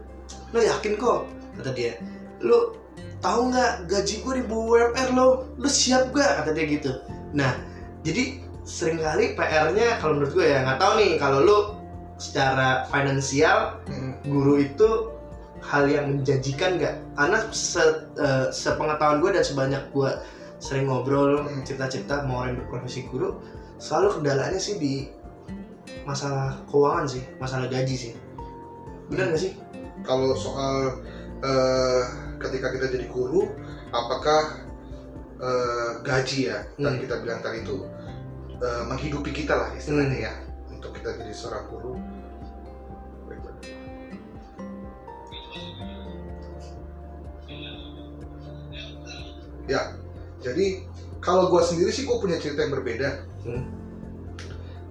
Lo yakin kok? Kata dia. Lo tahu nggak gaji gue di bawah UMR lo? Lo siap gak kata dia gitu. Nah jadi sering kali PR-nya kalau menurut gue ya nggak tahu nih kalau lo secara finansial Hmm. guru itu hal yang menjanjikan nggak? Karena se, eh, sepengetahuan gue dan sebanyak gue sering ngobrol Hmm. cerita-cerita mau orang berprofesi guru selalu kendalanya sih di masalah keuangan sih masalah gaji sih. Benar nggak sih? Kalau soal eh, ketika kita jadi guru apakah eh, gaji ya Hmm. kita bilang tadi itu eh, menghidupi kita lah istilahnya ya untuk kita jadi seorang guru ya jadi kalau gue sendiri sih gue punya cerita yang berbeda Hmm.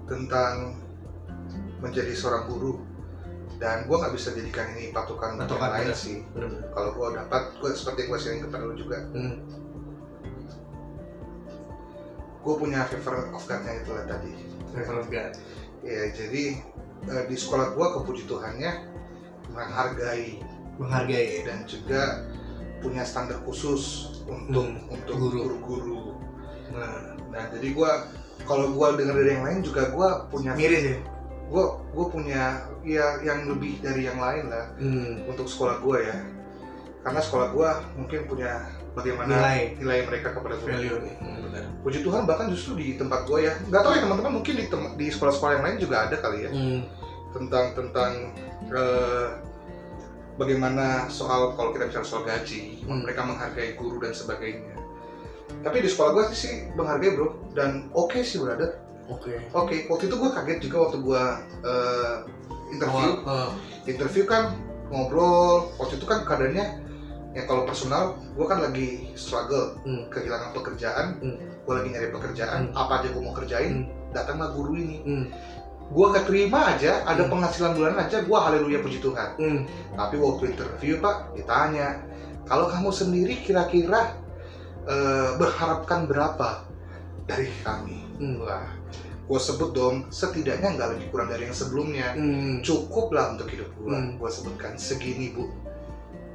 tentang menjadi seorang guru dan gue nggak bisa jadikan ini patokan untuk yang lain sih. Kalau gue dapat gue seperti gue sering kepada lu juga. Hmm. gue punya favor of God-nya itu lah tadi. Favor of God. ya jadi eh, di sekolah gue kepuji Tuhannya menghargai. Menghargai. Dan juga punya standar khusus untuk Hmm, untuk guru. guru-guru. Nah. Nah jadi gue kalau gue dengar dari yang lain juga gue punya miris ya gue gue punya ya yang lebih dari yang lain lah hmm. untuk sekolah gue ya. Karena sekolah gue mungkin punya bagaimana Nilai. nilai mereka kepada gue value nih. Hmm, puji Tuhan bahkan justru di tempat gue ya. Nggak tahu ya teman-teman mungkin di tem- di sekolah-sekolah yang lain juga ada kali ya. Hmm. tentang tentang eh, bagaimana soal kalau kita bicara soal gaji Hmm. mereka menghargai guru dan sebagainya. Tapi di sekolah gue sih menghargai bro. Dan oke sih brother oke oke waktu itu gue kaget juga waktu gue eh, interview Oh, oh. interview kan ngobrol waktu itu kan keadaannya ya kalau personal gue kan lagi struggle Hmm. kehilangan pekerjaan Hmm. gue lagi nyari pekerjaan apa aja gue mau kerjain datanglah guru ini Hmm. gue keterima aja ada Hmm. penghasilan bulanan aja gue haleluya puji Tuhan Hmm. tapi waktu interview pak ditanya kalau kamu sendiri kira-kira eh, berharapkan berapa dari kami Hmm. wah gue sebut dong setidaknya nggak lebih kurang dari yang sebelumnya Hmm. cukup lah untuk hidup gue Hmm. gue sebutkan segini bu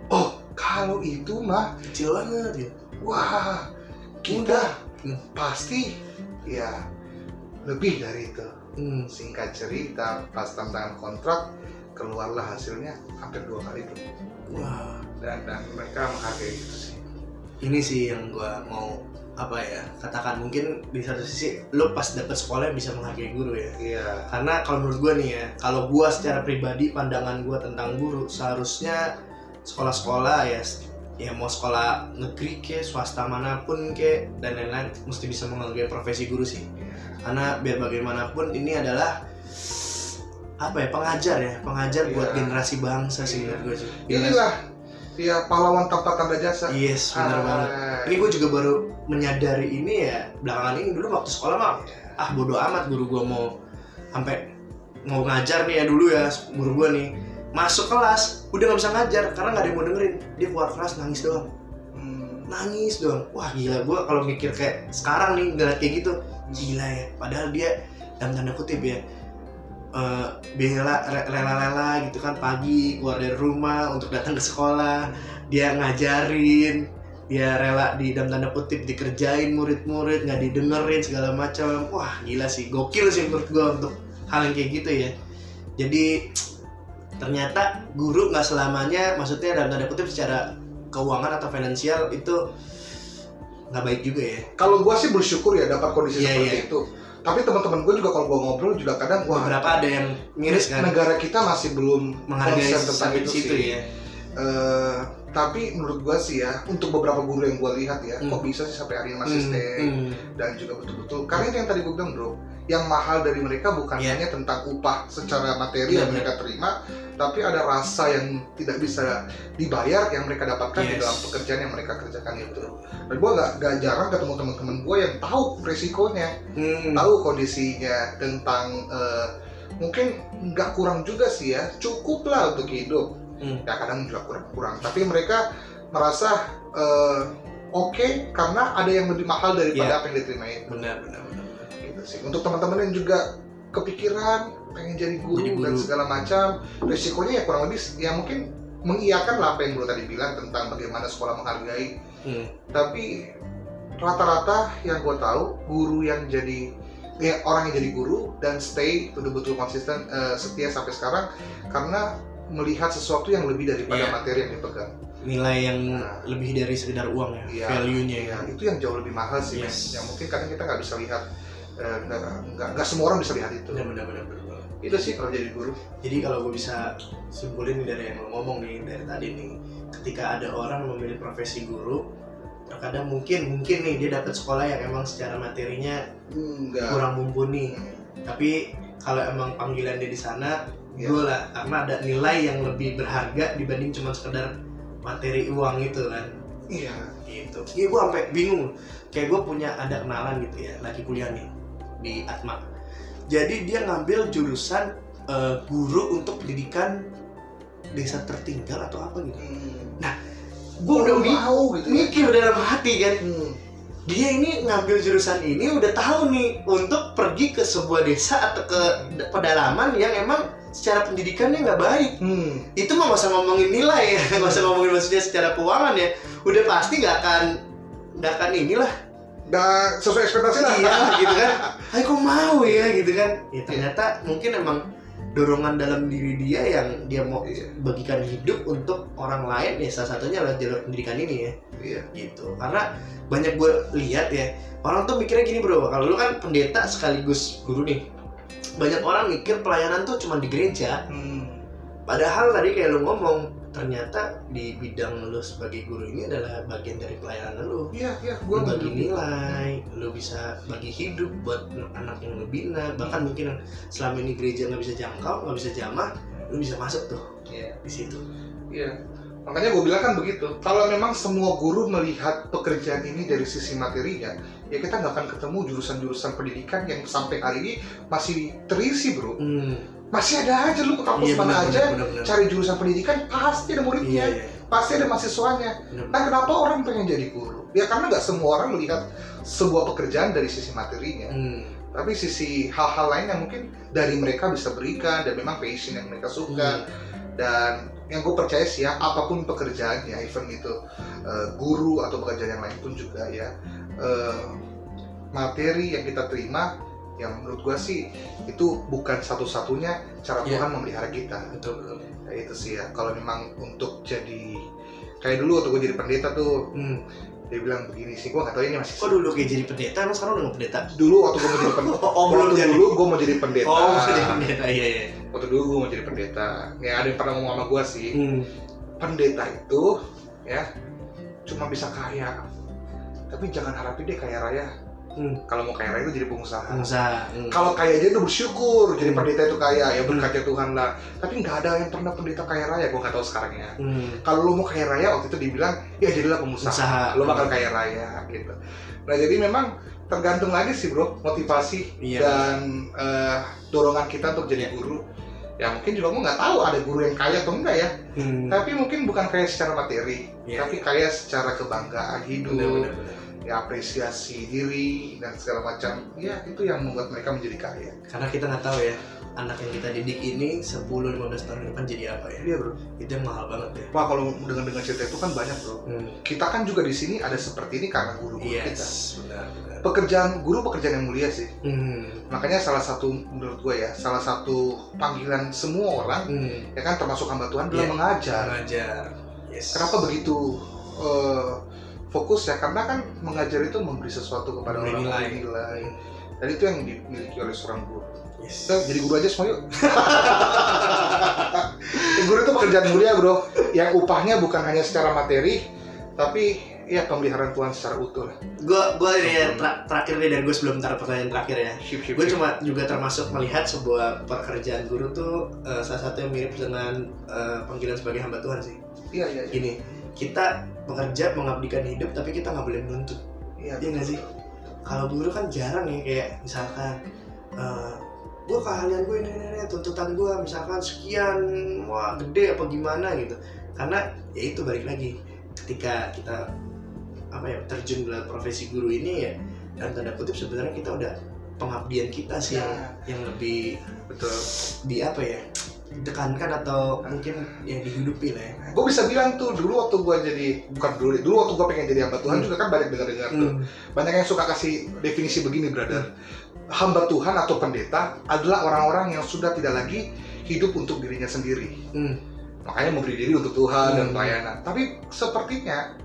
oh kalau itu mah Kecil banget ya. wah kita Hmm. pasti ya lebih dari itu Hmm. singkat cerita pas tanda tangan kontrak keluarlah hasilnya hampir dua kali bro Wah. dan dan mereka menghargai itu sih Ini sih yang gua mau apa ya katakan mungkin di satu sisi lo pas dapet sekolah bisa menghargai guru ya iya karena kalau menurut gue nih ya kalau gue secara pribadi pandangan gue tentang guru seharusnya sekolah-sekolah ya ya mau sekolah negeri ke swasta mana pun ke dan lain-lain mesti bisa menghargai profesi guru sih karena biar bagaimanapun ini adalah apa ya pengajar ya pengajar buat Iya. generasi bangsa sih Iya. menurut gue sih inilah ya pahlawan tanpa tanda jasa yes benar Ah, banget. Ini gue juga baru menyadari ini ya belakangan ini dulu waktu sekolah mah iya. ah bodo amat guru gua mau sampai mau ngajar nih ya dulu ya guru gua nih. Masuk kelas udah nggak bisa ngajar karena nggak ada yang mau dengerin. Dia keluar kelas nangis doang. Hmm, nangis doang. Wah gila gua kalau mikir kayak sekarang nih ngeliat kayak gitu gila ya. Padahal dia dalam tanda kutip ya eh, bela re- rela-rela gitu kan pagi keluar dari rumah untuk datang ke sekolah. Dia ngajarin dia rela di dalam tanda kutip dikerjain murid-murid nggak didengerin segala macam. Wah gila sih gokil sih menurut gua untuk hal yang kayak gitu ya. Jadi ternyata guru nggak selamanya maksudnya dalam tanda kutip secara keuangan atau finansial itu nggak baik juga ya. Kalau gua sih bersyukur ya dapat kondisi Iya, seperti iya. itu tapi teman-teman gue juga kalau gue ngobrol juga kadang wah beberapa ada yang miris kan negara kita masih belum menghargai tentang itu sih. ya Eh, tapi menurut gua sih ya untuk beberapa guru yang gua lihat ya Hmm. kok bisa sih sampai hari ini masih Hmm, stay hmm. dan juga betul-betul karena itu yang tadi gue bilang bro yang mahal dari mereka bukan Iya. hanya tentang upah secara materi Iya, yang mereka terima tapi ada rasa yang tidak bisa dibayar yang mereka dapatkan di Yes. dalam pekerjaan yang mereka kerjakan itu dan gue gak, gak jarang ketemu teman-teman gue yang tahu resikonya Hmm. tahu kondisinya tentang eh, mungkin nggak kurang juga sih ya cukup lah untuk hidup Hmm. ya kadang juga kurang kurang tapi mereka merasa eh, oke karena ada yang lebih mahal daripada Iya. apa yang diterima itu benar benar benar gitu sih untuk teman-teman yang juga kepikiran pengen jadi guru, Jadi guru. dan segala macam resikonya ya kurang lebih ya mungkin mengiyakan lah apa yang bro tadi bilang tentang bagaimana sekolah menghargai Hmm. tapi rata-rata yang gue tahu guru yang jadi ya orang yang jadi guru dan stay betul-betul konsisten eh, setia sampai sekarang karena melihat sesuatu yang lebih daripada Iya. materi yang dipegang nilai yang Nah. lebih dari sekedar uang ya Iya. value-nya ya ya itu yang jauh lebih mahal sih. Yes. yang mungkin kadang kita nggak bisa lihat eh, nggak nggak nggak semua orang bisa lihat itu benar benar benar benar benar. itu sih kalau jadi guru Jadi kalau gue bisa simpulin dari yang lo ngomong nih dari tadi nih, ketika ada orang memilih profesi guru, terkadang mungkin mungkin nih dia dapat sekolah yang emang secara materinya enggak kurang mumpuni, tapi kalau emang panggilan dia di sana, Iya. Gue lah karena ada nilai yang lebih berharga dibanding cuma sekedar materi uang itu kan, iya gitu. Iya gue sampai bingung, kayak gue punya ada kenalan gitu ya, lagi kuliah nih di Atma. Jadi dia ngambil jurusan eh, guru untuk pendidikan desa tertinggal atau apa gitu. hmm. Gue udah Orang mi- mau gitu ya mikir dalam hati kan, Hmm. dia ini ngambil jurusan ini udah tahu nih untuk pergi ke sebuah desa atau ke pedalaman yang emang secara pendidikannya nggak baik. Hmm. Itu mah nggak usah ngomongin nilai ya, (laughs) nggak usah ngomongin maksudnya secara keuangan ya. Udah pasti nggak akan nggak akan inilah. Nggak sesuai ekspektasi lah. Iya (laughs) gitu kan. Ayo kok mau ya gitu kan. Ya ternyata mungkin emang dorongan dalam diri dia yang dia mau Iya. bagikan hidup untuk orang lain ya salah satunya lewat jalur pendidikan ini ya. Iya. Gitu. Karena banyak gue lihat ya orang tuh mikirnya gini bro. Kalau lu kan pendeta sekaligus guru nih banyak orang mikir pelayanan tuh cuma di gereja Hmm. padahal tadi kayak lu ngomong ternyata di bidang lu sebagai guru ini adalah bagian dari pelayanan lu iya iya lu gue bagi nilai, lu bisa bagi hidup buat anak yang lu bina, bahkan mungkin yang selama ini gereja nggak bisa jangkau, nggak bisa jamah, lu bisa masuk tuh Iya. di situ. Iya. Makanya gue bilang kan begitu. Kalau memang semua guru melihat pekerjaan ini dari sisi materinya, ya kita nggak akan ketemu jurusan-jurusan pendidikan yang sampai hari ini masih terisi bro. Hmm. Masih ada aja lu ke kampus Iya, mana benar, aja, benar, benar. cari jurusan pendidikan pasti ada Iya, muridnya, iya. pasti ada mahasiswanya. Benar. Nah kenapa orang pengen jadi guru? Ya karena nggak semua orang melihat sebuah pekerjaan dari sisi materinya, Hmm. tapi sisi hal-hal lain yang mungkin dari mereka bisa berikan dan memang passion yang mereka suka Hmm. dan yang gue percaya sih ya apa pun pekerjaannya even itu eh, guru atau pekerjaan yang lain pun juga ya eh, materi yang kita terima yang menurut gue sih itu bukan satu-satunya cara Iya. Tuhan memelihara kita Betul, betul. ya itu sih ya kalau memang untuk jadi kayak dulu waktu gue jadi pendeta tuh Hmm. dia bilang begini sih gue nggak tahu ini masih Kok dulu kayak jadi pendeta? Emang sekarang udah nggak pendeta? dulu waktu gue (laughs) mau jadi pendeta Oh, waktu jadi. dulu gue mau jadi pendeta Oh, jadi pendeta. Iya, iya. waktu dulu gue mau jadi pendeta ya ada yang pernah ngomong sama gue sih Hmm. pendeta itu ya cuma bisa kaya tapi jangan harapin dia kaya raya Hmm. kalau mau kaya raya itu jadi pengusaha Pengusaha. Hmm. kalau kaya aja udah bersyukur jadi Hmm. pendeta itu kaya ya berkatnya Tuhan lah tapi nggak ada yang pernah pendeta kaya raya gue nggak tahu sekarang ya Hmm. kalau lu mau kaya raya waktu itu dibilang ya jadilah pengusaha Usaha. lu bakal kaya raya gitu nah jadi memang tergantung lagi sih bro motivasi Iya. dan eh, dorongan kita untuk jadi Iya. guru ya mungkin juga gue nggak tahu ada guru yang kaya atau enggak ya Hmm. tapi mungkin bukan kaya secara materi Iya. tapi kaya secara kebanggaan hidup benar, benar. Ya apresiasi diri dan segala macam ya itu yang membuat mereka menjadi kaya. Karena kita nggak tahu ya anak yang kita didik ini 10-15 tahun ke depan jadi apa ya? Iya bro. Itu yang mahal banget ya. Wah kalau dengan dengan cerita itu kan banyak bro. Hmm. kita kan juga di sini ada seperti ini karena guru-guru kita. Yes benar benar. Pekerjaan guru pekerjaan yang mulia sih. Hmm. makanya salah satu menurut gue ya salah satu panggilan semua orang hmm. ya kan termasuk hamba Tuhan adalah Iya. mengajar. mengajar. Yes. Kenapa begitu? Eh, fokus ya karena kan mengajar itu memberi sesuatu kepada Memberi orang memberi nilai. Dan itu yang dimiliki oleh seorang guru. Yes. Kita jadi guru aja semua yuk. (laughs) Guru itu pekerjaan mulia bro. Yang upahnya bukan hanya secara materi tapi ya pemeliharaan Tuhan secara utuh. Lah gue gue ini ya tra- terakhir nih dari gue sebelum taruh pertanyaan terakhir ya. Ship, ship, gue ship. cuma juga termasuk melihat sebuah pekerjaan guru tuh eh, salah satu yang mirip dengan eh, panggilan sebagai hamba Tuhan sih. Iya iya iya. Gini kita bekerja mengabdikan hidup tapi kita nggak boleh menuntut iya Iya nggak sih? kalau guru kan jarang ya kayak misalkan eh gue keahlian gue ini, ini, ini tuntutan gue misalkan sekian wah gede apa gimana gitu karena ya itu balik lagi ketika kita apa ya terjun dalam profesi guru ini ya dalam tanda kutip sebenarnya kita udah pengabdian kita sih yang, Ya. yang lebih betul di apa ya ditekankan atau mungkin yang dihidupi lah ya gue bisa bilang tuh dulu waktu gue jadi bukan dulu dulu waktu gue pengen jadi hamba Tuhan Hmm. juga kan banyak dengar dengar tuh Hmm. banyak yang suka kasih definisi begini brother hamba Tuhan atau pendeta adalah orang-orang yang sudah tidak lagi hidup untuk dirinya sendiri Hmm. makanya memberi diri untuk Tuhan dan Hmm. pelayanan tapi sepertinya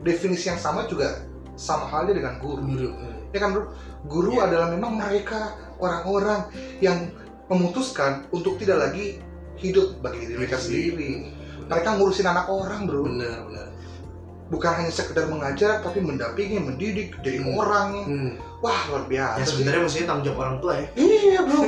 definisi yang sama juga sama halnya dengan guru guru Hmm. ya kan bro guru Iya. adalah memang mereka orang-orang yang memutuskan untuk tidak lagi hidup bagi diri mereka sendiri. Mereka ngurusin anak orang bro. Benar benar. Bukan hanya sekedar mengajar tapi mendampingi mendidik jadi Hmm. orang. Hmm. wah luar biasa ya sebenarnya mestinya tanggung jawab orang tua ya. Iya bro.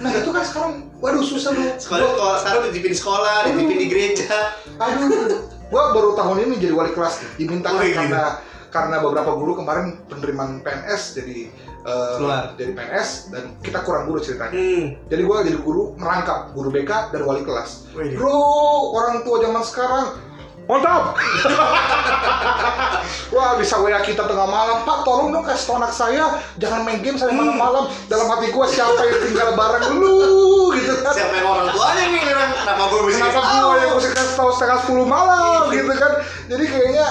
Nah itu kan sekarang waduh susah bro. Sekolah kalau sekarang dititipin di sekolah dititipin di gereja. Aduh. Gua baru tahun ini jadi wali kelas diminta Oh, iya. karena karena beberapa guru kemarin penerimaan PNS jadi eh, Keluar. jadi PNS dan kita kurang guru ceritanya. Hmm. jadi gua jadi guru merangkap guru BK dan wali kelas. Wih, bro orang tua zaman sekarang. Mantap! (laughs) Wah bisa WA kita tengah malam. Pak tolong dong kasih tau anak saya. Jangan main game sampai Hmm. malam-malam. Dalam hati gua siapa yang tinggal bareng lu? (laughs) Gitu kan. Siapa yang orang tuanya nih memang kenapa gue bisa Kenapa gue yang mesti kasih tahu setengah sepuluh malam gitu kan? Jadi kayaknya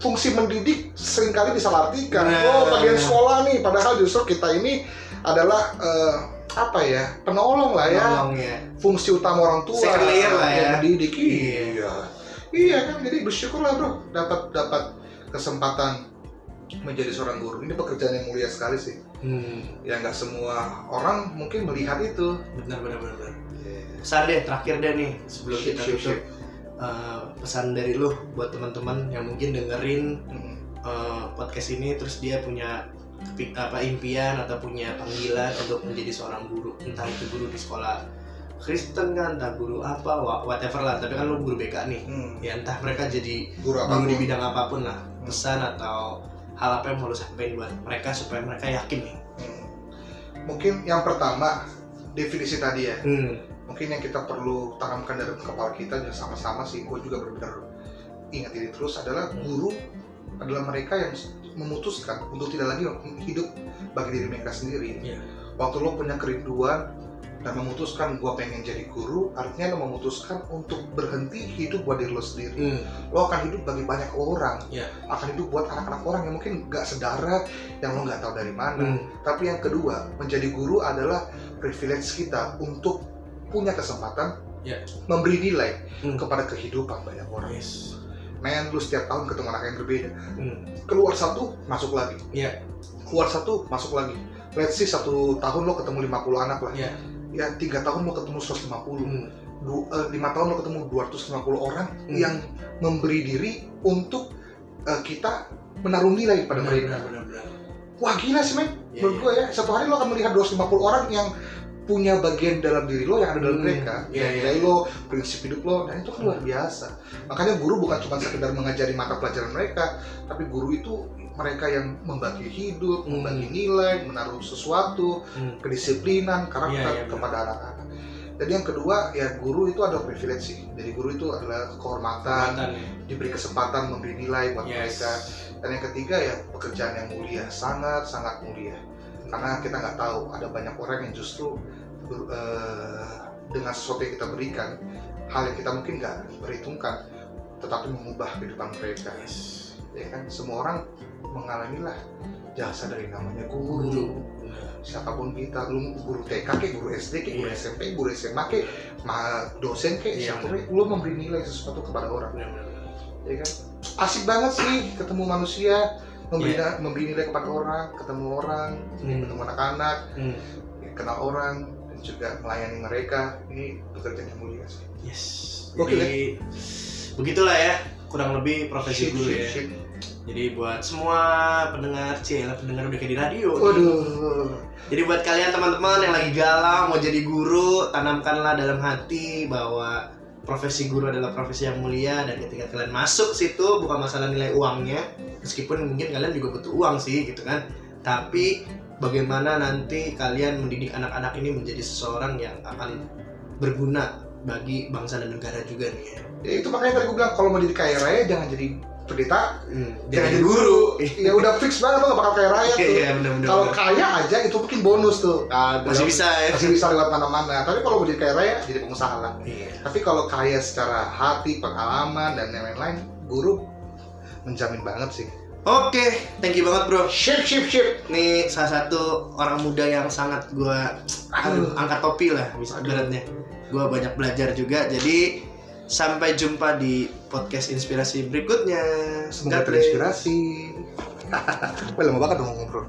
fungsi mendidik sering kali disalahartikan. Nah. Oh, bagian sekolah nih, padahal justru kita ini adalah eh, apa ya penolong lah ya. Tolong ya Fungsi utama orang tua. Second layer lah ya. yang mendidik. Iya. Iya. Iya kan, jadi bersyukurlah bro dapat dapat kesempatan menjadi seorang guru. Ini pekerjaan yang mulia sekali sih. hmm. Ya nggak semua orang mungkin melihat itu. benar benar benar benar. pesan deh terakhir deh nih sebelum Ship, kita tutup Eh, pesan dari lu buat teman-teman yang mungkin dengerin Mm. eh, podcast ini terus dia punya apa impian atau punya panggilan untuk menjadi seorang guru entah itu guru di sekolah Kristen kan entah guru apa wha- whatever lah tapi kan lu guru BK nih Hmm. ya entah mereka jadi Guru guru di bidang apa pun lah Hmm. pesan atau hal apa yang mau lu sampaikan buat mereka supaya mereka yakin nih Hmm. Mungkin yang pertama definisi tadi ya. hmm. Mungkin yang kita perlu tanamkan dalam kepala kita dan sama-sama sih. Gue juga benar-benar ingat ini terus adalah guru adalah mereka yang memutuskan untuk tidak lagi hidup bagi diri mereka sendiri. Iya. Waktu lo punya kerinduan dan memutuskan gue pengen jadi guru, artinya lo memutuskan untuk berhenti hidup buat diri lo sendiri. Hmm. Lo akan hidup bagi banyak orang, Iya. akan hidup buat anak-anak orang yang mungkin gak sedara, yang lo nggak tahu dari mana. Hmm. Tapi yang kedua, menjadi guru adalah privilege kita untuk punya kesempatan Ya. memberi nilai Hmm. kepada kehidupan banyak orang. Yes. Men, lu setiap tahun ketemu anak yang berbeda. Hmm. Keluar satu, masuk lagi. Iya. Keluar satu, masuk lagi. Let's see, satu tahun lo ketemu 50 anak lah. Iya. Ya, tiga tahun lo ketemu 150. Hmm. Du- eh, lima tahun lo ketemu 250 orang Hmm. yang memberi diri untuk eh, kita menaruh nilai pada Benar, mereka. benar, benar, benar. Wah gila sih men, Iya, menurut iya. gue ya satu hari lo akan melihat 250 orang yang punya bagian dalam diri lo yang ada dalam Hmm, mereka, iya, ya, iya. nilai lo, prinsip hidup lo, dan itu kan luar biasa. Makanya guru bukan cuma sekedar mengajari mata pelajaran mereka, tapi guru itu mereka yang membagi hidup, Hmm. membagi nilai, menaruh sesuatu, Hmm. kedisiplinan, karakter Iya, iya, benar. kepada anak-anak. Jadi yang kedua ya guru itu adalah privilege sih. Jadi guru itu adalah kehormatan, Kehormatan ya. diberi kesempatan memberi nilai buat Yes. mereka. Dan yang ketiga ya pekerjaan yang mulia, sangat sangat mulia. Karena kita nggak tahu ada banyak orang yang justru eh, dengan sesuatu yang kita berikan, hal yang kita mungkin nggak perhitungkan, tetapi mengubah kehidupan mereka. Yes. Ya kan, semua orang mengalamilah jasa dari namanya Guru. guru. Siapa pun kita, lu guru TK kek, guru SD kek, guru Iya. SMP, guru SMA kek, ma- dosen kek, Iya, siapa kek, lu memberi nilai sesuatu kepada orang benar. ya kan asik banget sih ketemu manusia memberi Iya. memberi nilai kepada orang ketemu orang Hmm. ketemu anak-anak Hmm. kenal orang juga melayani mereka ini pekerjaan yang mulia sih Yes. Oke, Jadi begitulah ya kurang lebih profesi shit, ya. shit. Jadi buat semua pendengar Cila pendengar udah kayak di radio. waduh Jadi buat kalian teman-teman yang lagi galau mau jadi guru, tanamkanlah dalam hati bahwa profesi guru adalah profesi yang mulia dan ketika kalian masuk situ bukan masalah nilai uangnya, meskipun mungkin kalian juga butuh uang sih gitu kan. Tapi bagaimana nanti kalian mendidik anak-anak ini menjadi seseorang yang akan berguna bagi bangsa dan negara juga nih ya. ya itu makanya tadi gue bilang kalau mau jadi kaya raya jangan jadi pendeta Hmm, jangan jadi guru (laughs) ya udah fix banget lo gak bakal kaya raya Oke, tuh iya benar-benar. kalau kaya aja itu mungkin bonus tuh masih bisa ya. masih bisa lewat mana-mana tapi kalau mau jadi kaya raya jadi pengusaha lah Iya. Tapi kalau kaya secara hati, pengalaman, dan lain-lain, guru menjamin banget sih. Oke, thank you banget bro. Ship, ship, ship. Nih salah satu orang muda yang sangat gua aduh, angkat topi lah bisa Aduh. ibaratnya. Gua banyak belajar juga. Jadi sampai jumpa di podcast inspirasi berikutnya. Semoga terinspirasi. (laughs) Wah, lama banget dong ngobrol.